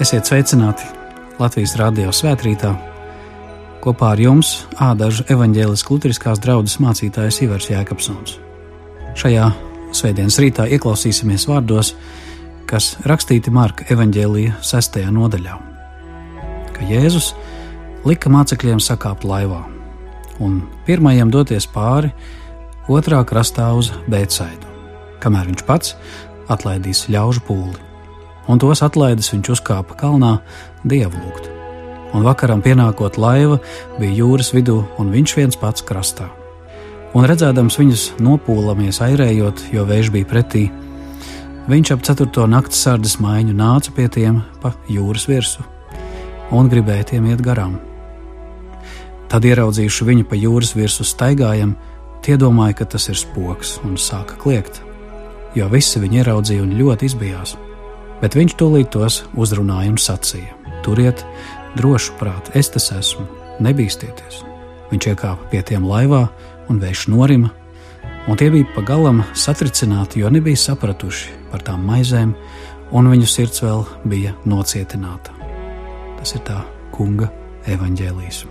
Esiet sveicināti Latvijas Rādio svētkrītā. Kopā ar jums ādažu evaņģēlis Lutriskās draudzes mācītājs Ivars Jēkabsons. Šajā svētdienas rītā ieklausīsimies vārdos, kas rakstīti Marka evaņģēlīja 6. nodaļā. Ka Jēzus lika mācekļiem sakāpt laivā un pirmajam doties pāri otrā krastā uz Bēcaidu, kamēr viņš pats atlaidīs ļaužu pūli un tos atlaidis viņš uzkāpa kalnā dievu lūgt. Un vakaram pienākot laiva bija jūras vidū, un viņš viens pats krastā. Un redzēdams viņus nopūlamies airējot, jo vējš bija pretī, viņš ap ceturto nakts sardzes maiņu nāca pie tiem pa jūras virsmu un gribēja tiem iet garām. Tad ieraudzījuši viņu pa jūras virsmu staigājam, tie domāja, ka tas ir spoks un sāka kliegt, jo visi viņu ieraudzīja un ļoti izbijās bet viņš tūlīt tos uzrunāja un sacīja: Turiet drošu prātu, es tas esmu, nebīsties. Viņš iekāpa pie tiem laivā, un vējš norima, un tie bija pagalam satricināti, jo nebija sapratuši par tām maizēm, un viņu sirds vēl bija nocietināta. Tas ir tā kunga evaņģēlijas.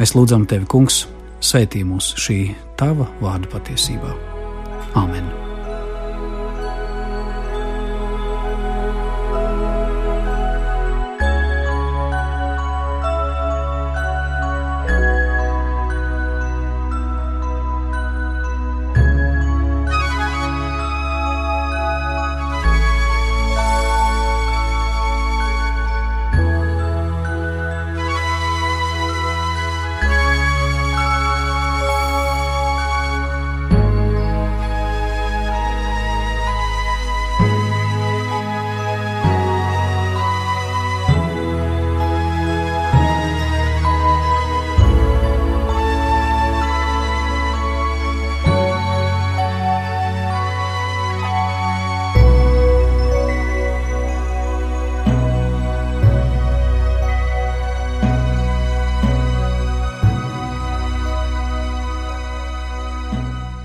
Mēs lūdzam tevi, kungs, sveitī mūs šī tava vārda patiesībā. Āmen!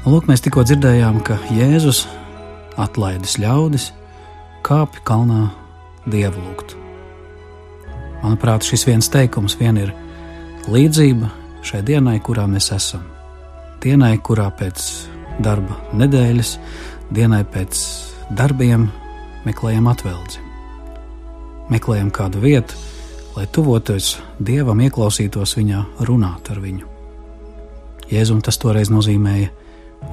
Lūk, mēs tikko dzirdējām, ka Jēzus atlaidis ļaudis, kāpj kalnā dievu lūgt. Manuprāt, šis viens teikums vien ir līdzība šai dienai, kurā mēs esam. Dienai, kurā pēc darba nedēļas, dienai pēc darbiem meklējam atveldzi. Meklējam kādu vietu, lai tuvotos dievam, ieklausītos viņā, runāt ar viņu. Jēzum tas toreiz nozīmēja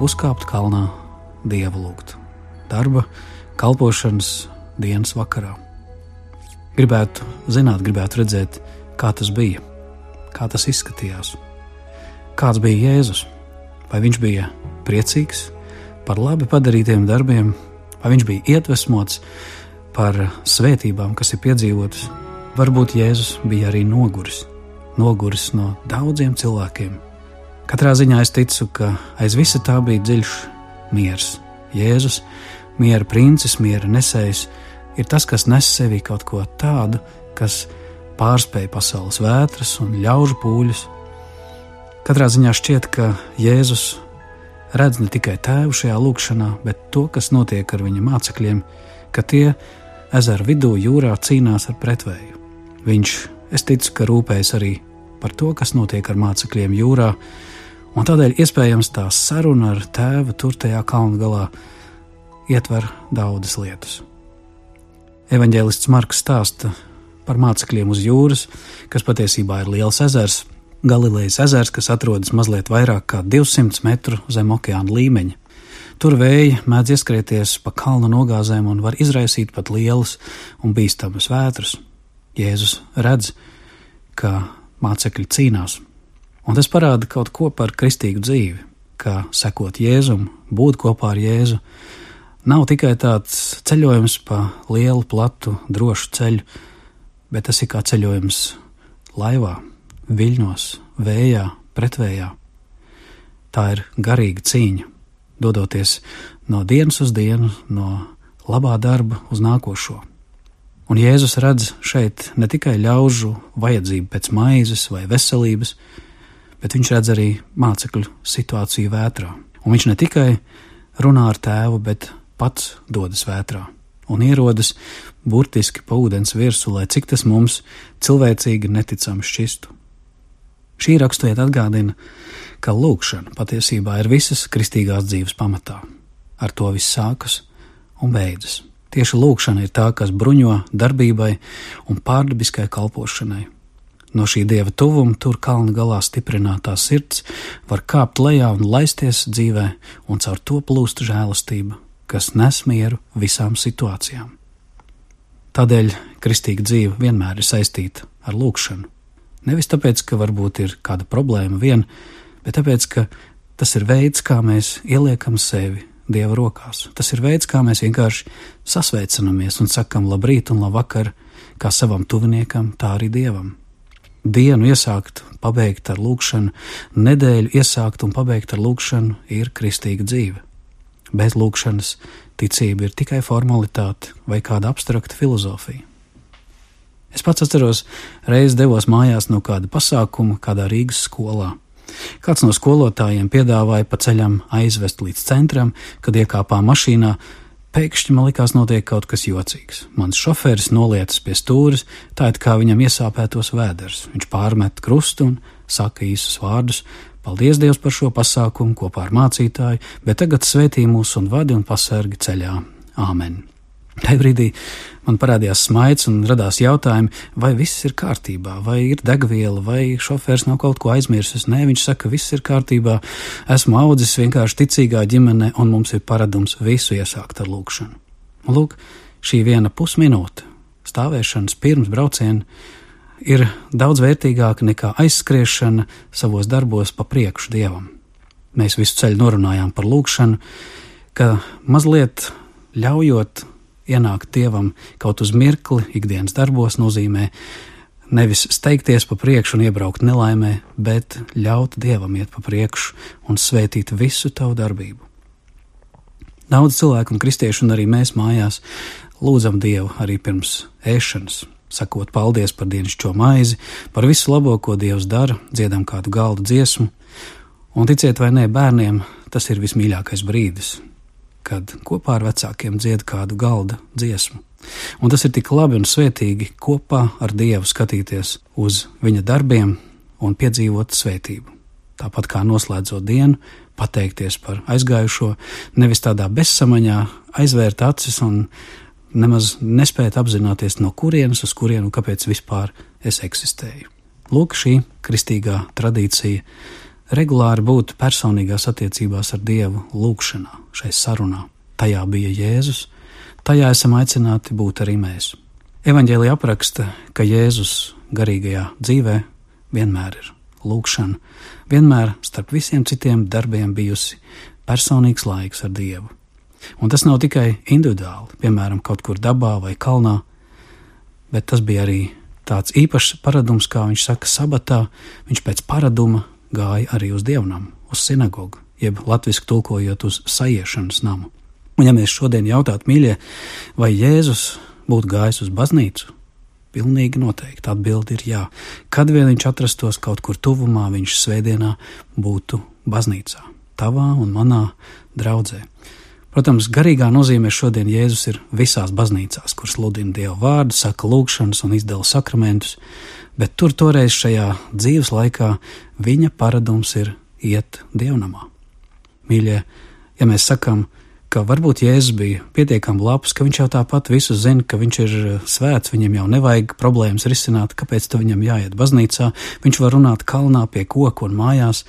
uzkāpt kalnā, dievu lūgt, darba, kalpošanas dienas vakarā. Gribētu zināt, gribētu redzēt, kā tas bija, kā tas izskatījās. Kāds bija Jēzus? Vai viņš bija priecīgs par labi padarītiem darbiem, vai viņš bija iedvesmots par svētībām, kas ir piedzīvotas? Varbūt Jēzus bija arī noguris, noguris no daudziem cilvēkiem, Katrā ziņā es ticu, ka aiz visa tā bija dziļš miers. Jēzus, miera princis, miera nesējs, ir tas, kas nes sevī kaut ko tādu, kas pārspēj pasaules vētras un ļaužu pūļus. Katrā ziņā šķiet, ka Jēzus redz ne tikai tēvu šajā lūkšanā, bet to, kas notiek ar viņa mācekļiem, ka tie ezera vidū jūrā cīnās ar pretvēju. Viņš, es ticu, ka rūpējas arī par to, kas notiek ar mācekļiem jūrā, Un tādēļ iespējams tā saruna ar tēvu tur tajā kalnu galā ietver daudzas lietas. Evanģēlists Marks stāsta par mācekļiem uz jūras, kas patiesībā ir liels ezers, Galilejas ezers, kas atrodas mazliet vairāk kā 200 metru zem okeāna līmeņa. Tur vēja mēdz ieskrieties pa kalnu nogāzēm un var izraisīt pat lielas un bīstamas vētras. Jēzus redz, ka mācekļi cīnās Un tas parāda kaut ko par kristīgu dzīvi, kā sekot Jēzum, būt kopā ar Jēzu. Nav tikai tāds ceļojums pa lielu, platu, drošu ceļu, bet tas ir kā ceļojums laivā, viļņos, vējā, pretvējā. Tā ir garīga cīņa, dodoties no dienas uz dienu, no labā darba uz nākošo. Un Jēzus redz šeit ne tikai ļaužu vajadzību pēc maizes vai veselības, bet viņš redz arī mācekļu situāciju vētrā. Un viņš ne tikai runā ar tēvu, bet pats dodas vētrā. un ierodas burtiski pa ūdens virsmu, lai cik tas mums cilvēcīgi neticami šķistu. Šī raksturvieta atgādina, ka lūkšana patiesībā ir visas kristīgās dzīves pamatā. Ar to viss sākas un beidzas. Tieši lūkšana ir tā, kas bruņo darbībai un pārdabiskai kalpošanai. No šī dieva tuvuma tur kalna galā stiprinātā sirds var kāpt lejā un laisties dzīvē, un caur to plūst žēlastība, kas nes mieru visām situācijām. Tādēļ kristīga dzīve vienmēr ir saistīta ar lūkšanu. Nevis tāpēc, ka varbūt ir kāda problēma vien, bet tāpēc, ka tas ir veids, kā mēs ieliekam sevi Dieva rokās. Tas ir veids, kā mēs vienkārši sasveicinamies un sakam labrīt un labvakar, kā savam tuviniekam, tā arī Dievam. Dienu iesākt, pabeigt ar lūkšanu, nedēļu iesākt un pabeigt ar lūkšanu ir kristīga dzīve. Bez lūkšanas ticība ir tikai formalitāte vai kāda abstrakta filozofija. Es pats atceros, reiz devos mājās no kāda pasākuma kādā Rīgas skolā. Kāds no skolotājiem piedāvāja pa ceļam aizvest līdz centram, kad iekāpā mašīnā. Pēkšņi man likās, notiek kaut kas jocīgs. Mans šoferis nolietas pie stūres, tā it kā viņam iesāpētos vēders. Viņš pārmet krustu un saka īsus vārdus: Paldies Dievs par šo pasākumu kopā ar mācītāju, bet tagad svētī mūs un vadi un pasargi ceļā. Āmen! Tajā brīdī man parādījās smaids un radās jautājumi, vai viss ir kārtībā, vai ir degviela, vai šofērs nav kaut ko aizmirsis. Nē, viņš saka, viss ir kārtībā, esmu audzis vienkārši ticīgā ģimenē, un mums ir paradums visu iesākt ar lūkšanu. Un lūk, šī viena pusminūte stāvēšanas pirms brauciena ir daudz vērtīgāka nekā aizskriešana savos darbos pa priekšu dievam. Mēs visu ceļu norunājām par lūkšanu, ka mazliet ļaujot ienākt dievam kaut uz mirkli ikdienas darbos nozīmē nevis steigties pa priekšu un iebraukt nelaimē, bet ļaut dievam iet pa priekšu un svētīt visu tavu darbību. Daudz cilvēku un kristiešu un arī mēs mājās lūdzam Dievu arī pirms ēšanas, sakot paldies par dienascho maizi, par visu labo, ko Dievs dara, dziedam kādu galdu dziesmu, un ticiet vai nē, bērniem tas ir vismīļākais brīdis, kad kopā ar vecākiem dzied kādu galda dziesmu. Un tas ir tik labi un svētīgi kopā ar Dievu skatīties uz viņa darbiem un piedzīvot svētību. Tāpat kā noslēdzot dienu, pateikties par aizgājušo, nevis tādā bezsamaņā aizvērt acis un nemaz nespēt apzināties, no kurienes uz kurienu un kāpēc vispār es eksistēju. Lūk, šī kristīgā tradīcija regulāri būt personīgās attiecībās ar Dievu, lūgšanā, šai sarunā. Tajā bija Jēzus, tajā esam aicināti būt arī mēs. Evanģēlija apraksta, ka Jēzus garīgajā dzīvē vienmēr ir lūgšana, vienmēr starp visiem citiem darbiem bijusi personīgs laiks ar Dievu. Un tas nav tikai individuāli, piemēram, kaut kur dabā vai kalnā, bet tas bija arī tāds īpašs paradums, kā viņš saka, sabatā. Viņš pēc paraduma gāja arī uz dievnamu, uz sinagogu, jeb latviešu tulkojot uz sajiešanas namu. Un, ja mēs šodien jautātu, mīļie, vai Jēzus būtu gājis uz baznīcu, pilnīgi noteikti atbildi ir jā. Kad vien viņš atrastos kaut kur tuvumā, viņš svētdienā būtu baznīcā, tavā un manā draudzē. Protams, garīgā nozīmē šodien Jēzus ir visās baznīcās, kur sludina Dieva vārdu, saka lūgšanas un izdala sakramentus, bet tur toreiz šajā dzīves laikā viņa paradums ir iet dievnamā. Mīļie, ja mēs sakām, ka varbūt Jēzus bija pietiekami labs, ka viņš jau tāpat visu zina, ka viņš ir eh, svēts, viņam jau nevajag problēmas risināt, kāpēc tam viņam jāiet baznīcā, viņš var runāt kalnā pie koka un mājās.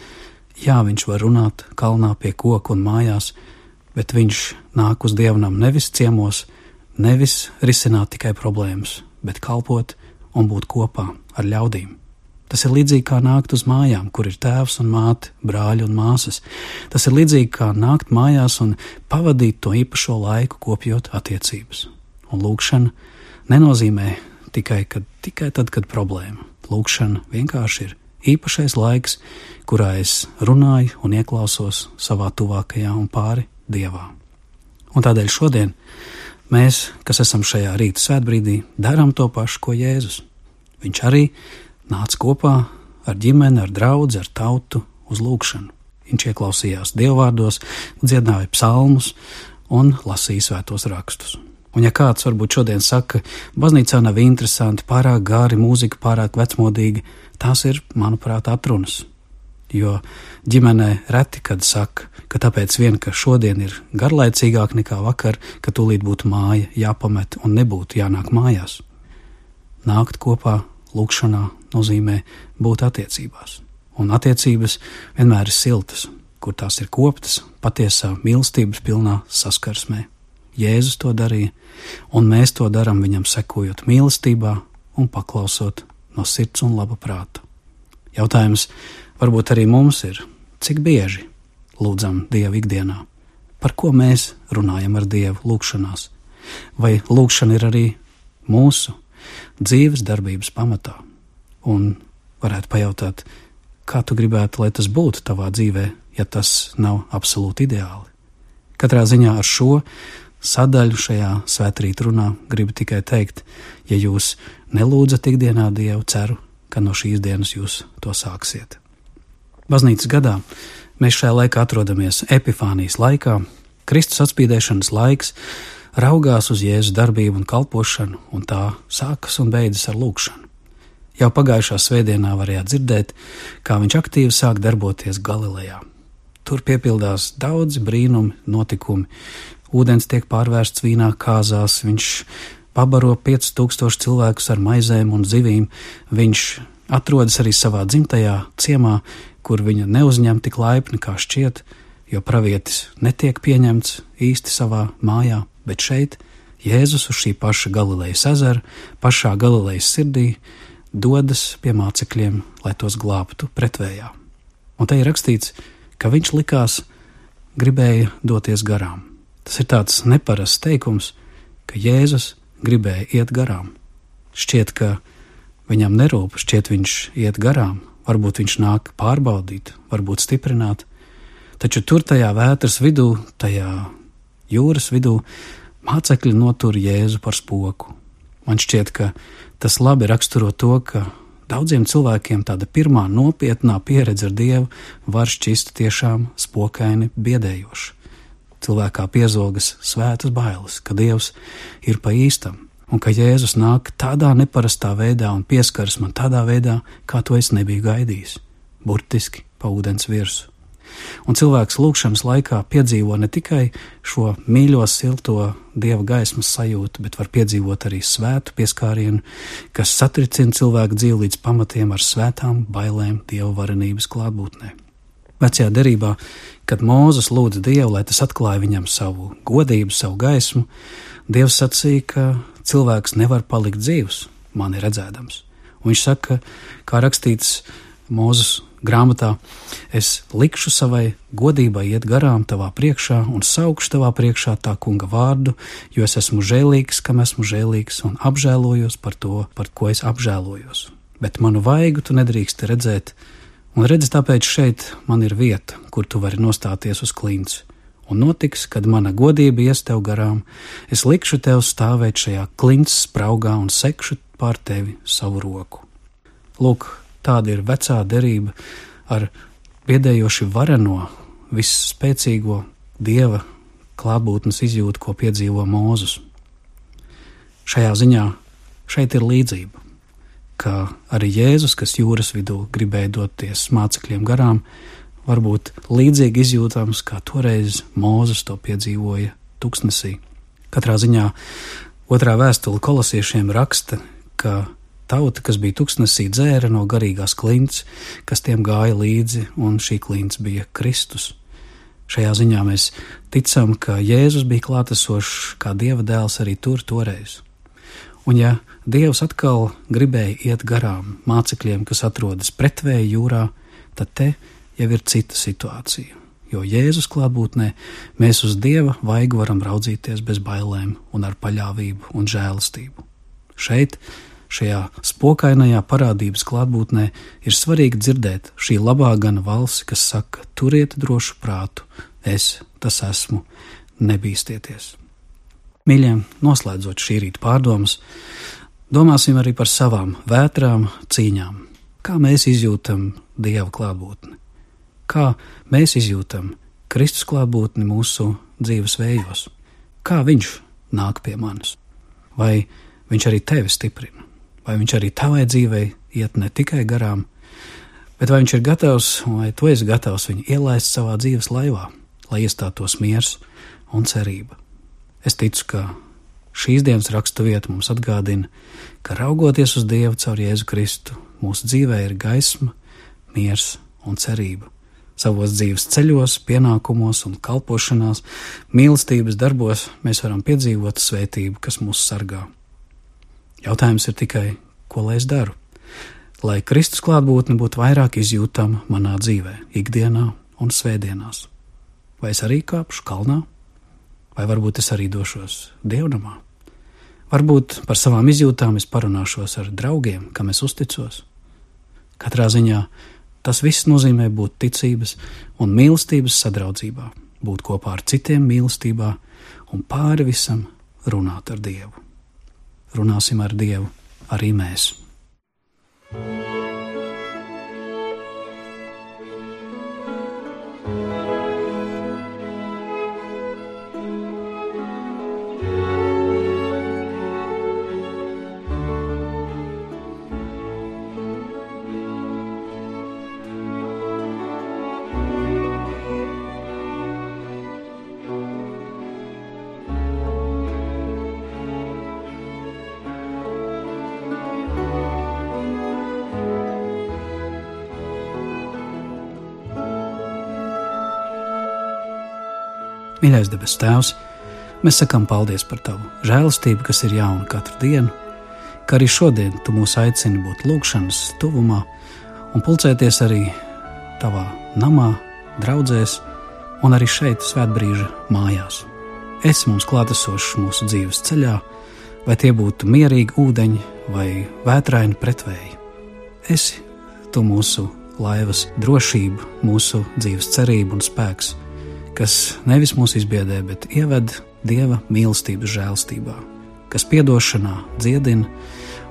Jā, viņš var runāt kalnā pie koka un mājās, bet viņš nāk uz dievnam nevis ciemos, nevis risināt tikai problēmas, bet kalpot un būt kopā ar ļaudīm. Tas ir līdzīgi kā nākt uz mājām, kur ir tēvs un māte, brāļi un māsas. Tas ir līdzīgi kā nākt mājās un pavadīt to īpašo laiku, kopjot attiecības. Un lūkšana nenozīmē tikai, kad, tikai tad, kad problēma. Lūkšana vienkārši ir īpašais laiks, kurā es runāju un ieklausos savā tuvākajā un pāri dievā. Un tādēļ šodien mēs, kas esam šajā rīta svētbrīdī, darām to pašu, ko Jēzus. Viņš arī nāca kopā ar ģimeni, ar draugu, ar tautu uz lūgšanu. Viņš ieklausījās dievvvārdos, dziedāja psalmus un lasīja svētos rakstus. Un ja kāds varbūt šodien saka, baznīcā nav interesanti, pārāk gāri, mūzika pārāk vecmodīga, tās ir, manuprāt, atrunas. Jo ģimenē reti kad saka, ka tāpēc vien, ka šodien ir garlaicīgāk nekā vakar, ka tūlīt būtu māja jāpamet un nebūtu jānāk mājās. Nākt kopā lūkšanā nozīmē būt attiecībās, un attiecības vienmēr ir siltas, kur tās ir koptas patiesā mīlestības pilnā saskarsmē. Jēzus to darīja, un mēs to darām viņam sekojot mīlestībā un paklausot no sirds un laba prāta. Jautājums varbūt arī mums ir, cik bieži lūdzam Dievu ikdienā, par ko mēs runājam ar Dievu lūgšanās, vai lūgšana ir arī mūsu dzīves darbības pamatā, un varētu pajautāt, kā tu gribētu, lai tas būtu tavā dzīvē, ja tas nav absolūti ideāli. Katrā ziņā ar šo sadaļu šajā svētkrīt runā, gribu tikai teikt, ja jūs nelūdzat ikdienā Dievu, ceru, ka no šīs dienas jūs to sāksiet. Baznīcas gadā mēs šajā laikā atrodamies Epifānijas laikā, Kristus atspīdēšanas laiks, raugās uz Jēzus darbību un kalpošanu, un tā sākas un beidzas ar lūgšanu. Jau pagājušā svētdienā varējāt dzirdēt, kā viņš aktīvi sāk darboties Galilejā. Tur piepildās daudzi brīnumi, notikumi, ūdens tiek pārvērsts vīnā kāzās, viņš pabaro 5000 cilvēkus ar maizēm un zivīm, viņš atrodas arī savā dzimtajā ciemā, kur viņa neuzņem tik laipni kā šķiet, jo pravietis netiek pieņemts īsti savā mājā, bet šeit Jēzus uz šī paša Galilejas ezera, pašā Galilejas sirdī, dodas pie mācekļiem, lai tos glābtu pretvējā. Un te ir rakstīts, ka viņš likās gribēja doties garām. Tas ir tāds neparasts teikums, ka Jēzus gribēja iet garām. Šķiet, ka viņam nerūp, šķiet, viņš iet garām, varbūt viņš nāk pārbaudīt, varbūt stiprināt, taču tur tajā vētras vidū, tajā jūras vidū, mācekļi notur Jēzu par spoku. Man šķiet, ka tas labi raksturo to, ka daudziem cilvēkiem tāda pirmā nopietnā pieredze ar Dievu var šķist tiešām spokaini biedējoša. Cilvēkā piezogas svētas bailes, ka Dievs ir pa īstam un ka Jēzus nāk tādā neparastā veidā un pieskaras man tādā veidā, kā to es nebiju gaidījis, burtiski pa ūdens virsmu. Un cilvēks lūkšanas laikā piedzīvo ne tikai šo mīļo, silto dieva gaismas sajūtu, bet var piedzīvot arī svētu pieskārienu, kas satricina cilvēku dzīvi līdz pamatiem ar svētām bailēm dieva varenības klātbūtnē. Vecajā derībā Kad Mūzes lūdza Dievu, lai tas atklāja viņam savu godību, savu gaismu, Dievs sacīja, ka cilvēks nevar palikt dzīvs, mani redzēdams. Un viņš saka, kā rakstīts Mūzes grāmatā, es likšu savai godībai iet garām tavā priekšā un saukšu tavā priekšā tā kunga vārdu, jo es esmu žēlīgs, kam esmu žēlīgs un apžēlojos par to, par ko es apžēlojos. Bet manu vaigu tu nedrīkst redzēt, Un redzi, tāpēc šeit man ir vieta, kur tu vari nostāties uz klints. Un notiks, kad mana godība ies tev garām, es likšu tev stāvēt šajā klints spraugā un sekšu pār tevi savu roku. Lūk, tāda ir vecā derība ar biedējoši vareno, visspēcīgo dieva klātbūtnes izjūtu, ko piedzīvo Mūzus. Šajā ziņā šeit ir līdzība ka arī Jēzus, kas jūras vidū gribēja doties mācekļiem garām, varbūt līdzīgi izjūtams, kā toreiz Mūzes to piedzīvoja tuksnesī. Katrā ziņā otrā vēstule kolosiešiem raksta, ka tauta, kas bija tuksnesī, dzēra no garīgās klints, kas tiem gāja līdzi, un šī klints bija Kristus. Šajā ziņā mēs ticam, ka Jēzus bija klātesošs kā Dieva dēls arī tur toreiz. Un ja Dievs atkal gribēja iet garām mācekļiem, kas atrodas pretvēja jūrā, tad te jau ir cita situācija. Jo Jēzus klātbūtnē mēs uz Dieva vaigu varam raudzīties bez bailēm un ar paļāvību un žēlastību. Šeit, šajā spokainajā parādības klātbūtnē, ir svarīgi dzirdēt šī labā gana valsi, kas saka: turiet drošu prātu, es tas esmu, nebīsties! Mīļie, noslēdzot šī rīta pārdomas, domāsim arī par savām vētrām, cīņām. Kā mēs izjūtam Dieva klātbūtni? Kā mēs izjūtam Kristus klātbūtni mūsu dzīves vējos? Kā Viņš nāk pie manis? Vai viņš arī tevi stiprina? Vai viņš arī tavai dzīvei iet ne tikai garām, bet vai viņš ir gatavs, vai tu esi gatavs viņu ielaist savā dzīves laivā, lai iestātos miers un cerība? Es ticu, ka šīs dienas rakstu vieta mums atgādina, ka raugoties uz Dievu caur Jēzu Kristu, mūsu dzīvē ir gaisma, miers un cerība savos dzīves ceļos, pienākumos un kalpošanās, mīlestības darbos mēs varam piedzīvot svētību, kas mūs sargā. Jautājums ir tikai, ko lai es daru? Lai Kristus klātbūtne būtu vairāk izjūtama manā dzīvē, ikdienā un svētdienās. Vai es arī kāpšu kalnā, vai varbūt es arī došos dievnamā? Varbūt par savām izjūtām es parunāšos ar draugiem, kam es uzticos. Katrā ziņā Tas viss nozīmē būt ticības un mīlestības sadraudzībā, būt kopā ar citiem mīlestībā un pāri visam runāt ar Dievu. Runāsim ar Dievu arī mēs. Mīļais debes Tēvs, mēs sakām paldies par Tavu žēlastību, kas ir jauna katru dienu, ka arī šodien Tu mūs aicini būt lūgšanas tuvumā un pulcēties arī Tavā namā, draudzēs un arī šeit svētbrīža mājās. Esi mums klātesošs mūsu dzīves ceļā, vai tie būtu mierīgi ūdeņi vai vētraini pretvēji. Esi Tu mūsu laivas drošība, mūsu dzīves cerība un spēks kas nevis mūs izbiedē, bet ieved dieva mīlestības žēlstībā, kas piedošanā dziedina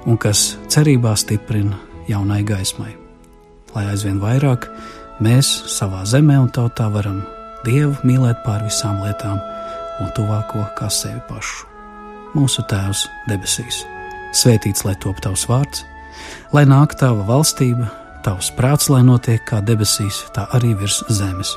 un kas cerībā stiprina jaunai gaismai. Lai aizvien vairāk mēs savā zemē un tautā varam Dievu mīlēt pār visām lietām un tuvāko kā sevi pašu. Mūsu Tēvs debesīs, svētīts lai top tavs vārds, lai nāk tava valstība, tavs prāts, lai notiek kā debesīs, tā arī virs zemes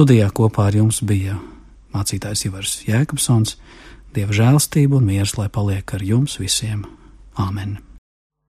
Studijā kopā ar jums bija mācītājs Ivars Jēkabsons. Dieva žēlstība un miers lai paliek ar jums visiem. Āmen!